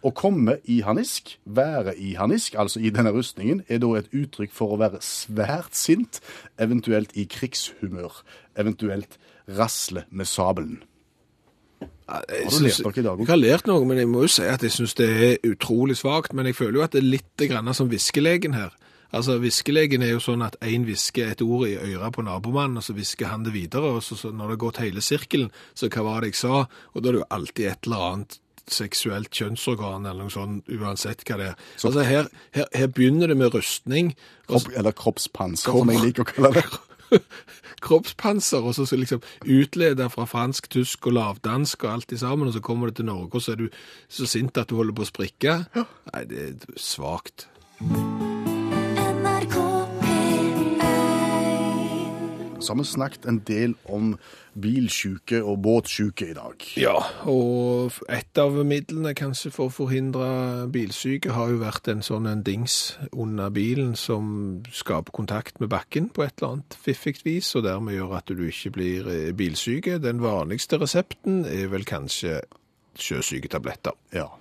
Å komme i harnisk, være i harnisk, altså i denne rustningen, er da et uttrykk for å være svært sint, eventuelt i krigshumør, eventuelt rasle med sabelen. Har du lært noe i dag, Jeg har lært noe, men jeg må jo si at jeg syns det er utrolig svakt. Men jeg føler jo at det er litt grann som viskelegen her. Altså, Viskelegen er jo sånn at én hvisker et ord i øret på nabomannen, og så hvisker han det videre. og så, så Når det har gått hele sirkelen, så hva var det jeg sa? Og da er det jo alltid et eller annet seksuelt kjønnsorgan eller noe sånt, uansett hva det er. Altså, her, her, her begynner det med rustning. Kropp, eller kroppspanser, som jeg liker å kalle det. kroppspanser, og så, så liksom utleder fra fransk, tysk og lavdansk og alt i sammen, og så kommer det til Norge, og så er du så sint at du holder på å sprikke. Nei, det er svagt. Så har vi snakket en del om bilsjuke og båtsjuke i dag. Ja, og et av midlene kanskje for å forhindre bilsyke har jo vært en sånn en dings under bilen som skaper kontakt med bakken på et eller annet fiffig vis, og dermed gjør at du ikke blir eh, bilsyke. Den vanligste resepten er vel kanskje sjøsyketabletter. Ja.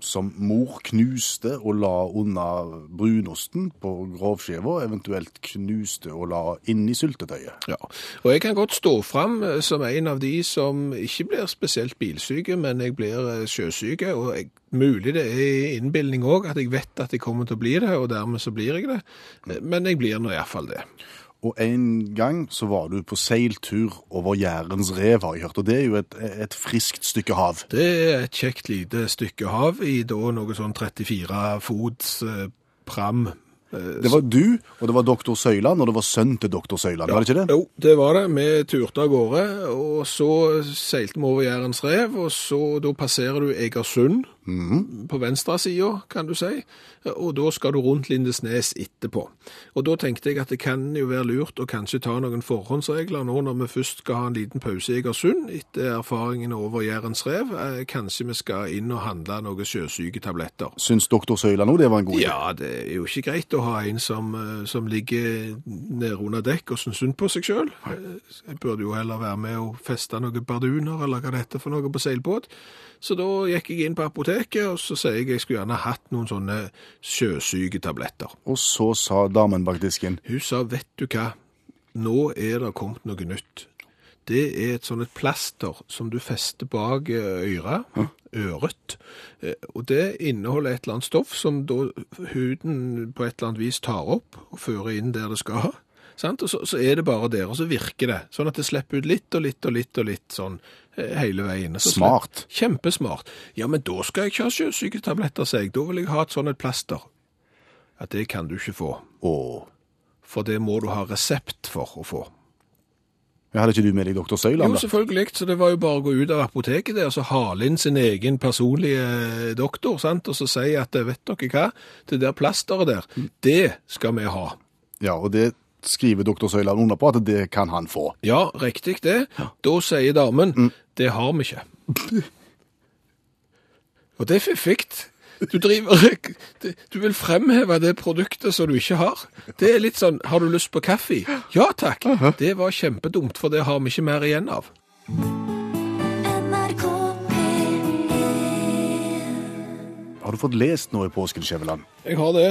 Som mor knuste og la unna brunosten på grovskiva, eventuelt knuste og la inni syltetøyet. Ja, og jeg kan godt stå fram eh, som en av de som ikke blir spesielt bilsyke, men jeg blir eh, sjøsyke, og jeg, mulig det er innbilning òg, at jeg vet at jeg kommer til å bli det, og dermed så blir jeg det. Eh, Men jeg blir nå iallfall det. Og en gang så var du på seiltur over Jærens rev, har jeg hørt, og det er jo et, et friskt stykke hav. Det er et kjekt lite stykke hav i da noe sånn 34 fots eh, pram. Eh, Det var du, og det var doktor Søyland, og det var sønnen til doktor Søyland, var det ikke det? Jo, det var det. Vi turte av gårde, og så seilte vi over Jærens rev, og så da passerer du Egersund, på venstre sida, kan du si, og da skal du rundt Lindesnes etterpå. Og da tenkte jeg at det kan jo være lurt å kanskje ta noen forhåndsregler nå når vi først skal ha en liten pause i Egersund, etter erfaringene over Jærens rev. Eh, Kanskje vi skal inn og handle noen sjøsyketabletter. Syns doktor Søyla nå det var en god idé? Ja, det er jo ikke greit å ha en som, eh, som ligger nede under dekk og syns synd på seg sjøl. Jeg burde jo heller være med og feste noen barduner, eller hva det heter for noe på seilbåt. Så da gikk jeg inn på apoteket, og så sier jeg jeg skulle gjerne hatt noen sånne sjøsyketabletter. Og så sa damen bak disken Hun sa, vet du hva, nå er det kommet noe nytt. Det er et sånn et plaster som du fester bak eh, øret, øret, Eh, og det inneholder et eller annet stoff som da huden på et eller annet vis tar opp og fører inn der det skal. Sant? Og så, så er det bare der, og så virker det. Sånn at det slipper ut litt og litt og litt og litt sånn hele veien. Så Smart. Kjempesmart. Ja, men da skal jeg ikke ha sjøsyketabletter, sier jeg. Da vil jeg ha et sånn et plaster. Ja, det kan du ikke få. Å, For det må du ha resept for å få. jeg hadde ikke du med deg doktor Søyland, Jo, selvfølgelig. Så det var jo bare å gå ut av apoteket der og så hale inn sin egen personlige doktor, sant? og så si at vet dere hva, det der plasteret der, det skal vi ha. Ja, og det skriver doktor Søyland under på at det kan han få. Ja, riktig det. Da sier damen, det har vi ikke. Og det er fiffig. Du driver, du vil fremheve det produktet som du ikke har. Det er litt sånn, har du lyst på kaffe? Ja takk. Det var kjempedumt, for det har vi ikke mer igjen av. NRK Har du fått lest noe i påsken, Skjæveland? Jeg har det.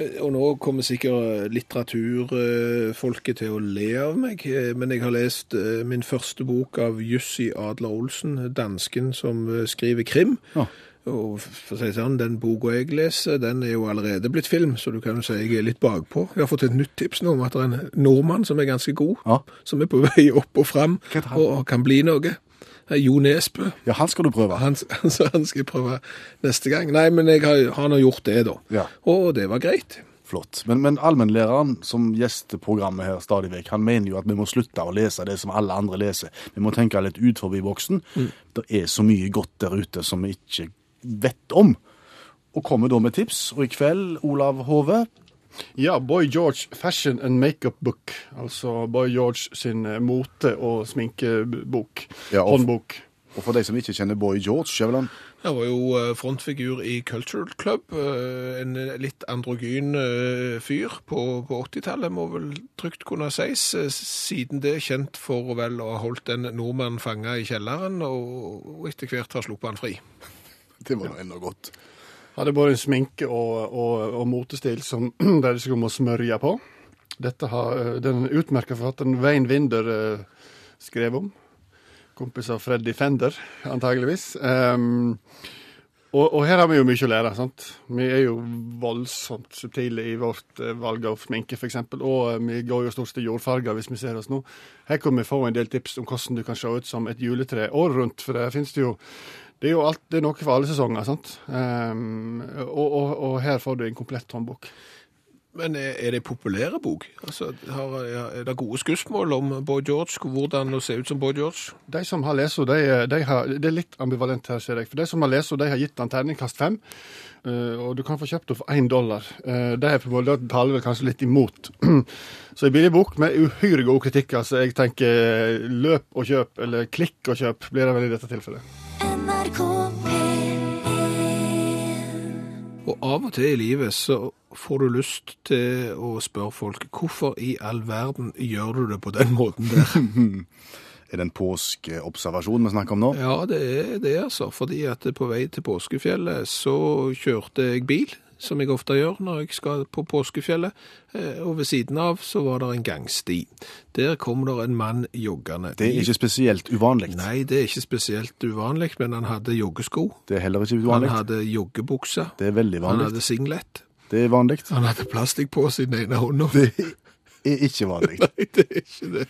Eh, Og nå kommer sikkert litteraturfolket til å le av meg, eh, men jeg har lest eh, min første bok av Jussi Adler Olsen, dansken som eh, skriver krim. Ja. Og for å si sånn, den boka jeg leser, den er jo allerede blitt film, så du kan jo si jeg er litt bakpå. Jeg har fått et nytt tips nå om at det er en nordmann som er ganske god, Ja. som er på vei opp og fram, og kan bli noe. Er Jo Nesbø. Ja, han skal du prøve. Han, så han skal jeg prøve neste gang. Nei, men jeg har, han har gjort det, da. Ja. Og det var greit. Flott. Men, men allmennlæreren som gjester programmet her stadig vekk, han mener jo at vi må slutte å lese det som alle andre leser. Vi må tenke litt ut forbi boksen. Det er så mye godt der ute som vi ikke vet om. Og kommer da med tips. Og i kveld, Olav Hove, Ja, Boy George Fashion and Makeup Book. Altså Boy George sin eh, mote- og sminkebok. Ja, og- Håndbok. og for de som ikke kjenner Boy George Skjæveland, Han var jo eh, frontfigur i Cultural Club, eh, en litt androgyn fyr på, på 80-tallet, må vel trygt kunne sies. Siden det er kjent for vel å ha holdt en nordmann fanga i kjelleren, og, etter hvert har sluppet han fri. det var nå enda godt. Hadde både en sminke og, og, og motestil som der det skulle må smørje på. Dette har eh, den utmerka forfatteren Wayne Winder eh, skrevet om. Kompis av Freddy Fender, antageligvis. Um, og, og her har vi jo mye å lære. sant? Vi er jo voldsomt subtile i vårt eh, valg av sminke, f.eks. Og eh, vi går jo stort sett i jordfarger hvis vi ser oss nå. Her kan vi få en del tips om hvordan du kan se ut som et juletre året rundt. For det finnes det jo det er jo alt, det er noe for alle sesonger, sant? Um, og, og, og her får du en komplett håndbok. Men er er det en populær bok? Altså, har, er det gode skussmål om Boy George, hvordan å se ut som Boy George? De som har lest de, de har, det er litt ambivalent her, ser jeg. For de som har lest henne, de har gitt den terningkast fem. eh, og du kan få kjøpt henne for én dollar. Uh, det er taler vel kanskje litt imot. så en billig bok med uhyre god kritikk. Altså, jeg tenker eh, løp og kjøp, eller klikk og kjøp, blir det vel i dette tilfellet. NRK P1 Og av og til i livet så får du lyst til å spørre folk hvorfor i all verden gjør du det på den måten der? Er det en påskeobservasjon vi snakker om nå? Ja, det er det, altså. Fordi at på vei til påskefjellet så kjørte jeg bil, som jeg ofte gjør når jeg skal på påskefjellet. eh, Og ved siden av så var det en gangsti. Der kom det en mann joggende. Det er ikke spesielt uvanlig. Nei, det er ikke spesielt uvanlig, men han hadde joggesko. Det er heller ikke uvanlig. Han hadde joggebukse. Det er veldig vanlig. Han hadde singlet. Det er vanlig. Han hadde plastikk i den ene hånda. Det er ikke vanlig. Nei, det er ikke det.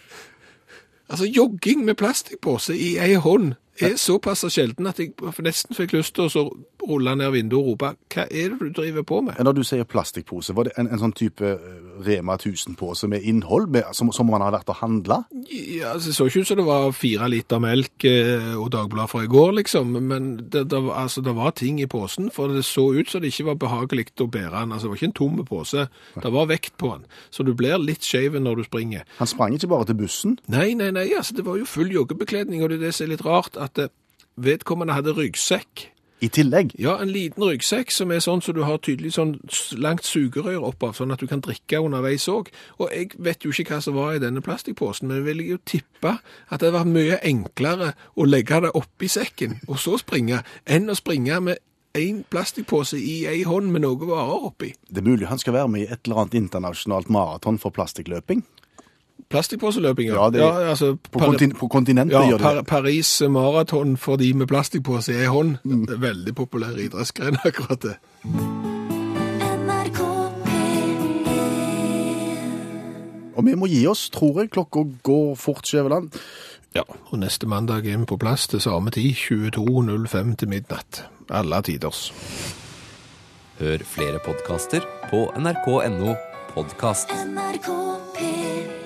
Altså, jogging med plastikkpose i ei hånd er såpass sjelden at jeg nesten fikk lyst til å så rulle ned vinduet og rope 'Hva er det du driver på med?' Når du sier plastikkpose, var det en, en sånn type eh, Rema 1000-pose med innhold, med, som, som man har vært og handla? Ja, altså, Det så ikke ut som det var fire liter melk eh, og Dagbladet fra i går, liksom. Men det, det, altså, det var ting i posen, for det så ut som det ikke var behagelig å bære den. Altså, Det var ikke en tom pose. Det var vekt på den. Så du blir litt skeiv når du springer. Han sprang ikke bare til bussen. Nei, nei, nei, altså, det var jo full joggebekledning, og det er det som er litt rart, at eh, vedkommende hadde ryggsekk. I tillegg. Ja, en liten ryggsekk som er sånn så du har tydelig sånn langt sugerør oppav, sånn at du kan drikke underveis òg. Og jeg vet jo ikke hva som var i denne plastikkposen, men jeg vil jo tippe at det var mye enklere å legge det oppi sekken og så springe, enn å springe med én plastikkpose i ei hånd med noe varer oppi. Det er mulig han skal være med i et eller annet internasjonalt maraton for plastikkløping. Plastikkposeløping, Ja, det- altså, På, Par- kontin på kontinentet Ja, gjør det Par. Paris maraton for de med plastikkpose i hånd. Det er veldig populær idrettsgren, akkurat det. P1 Og vi må gi oss, tror jeg. Klokka går fort, Skjæveland. Ja, og neste mandag er vi på plass til samme tid, 22.05 til midnatt. Alle tiders. Hør flere podkaster på nrk.no podkast. NRK P1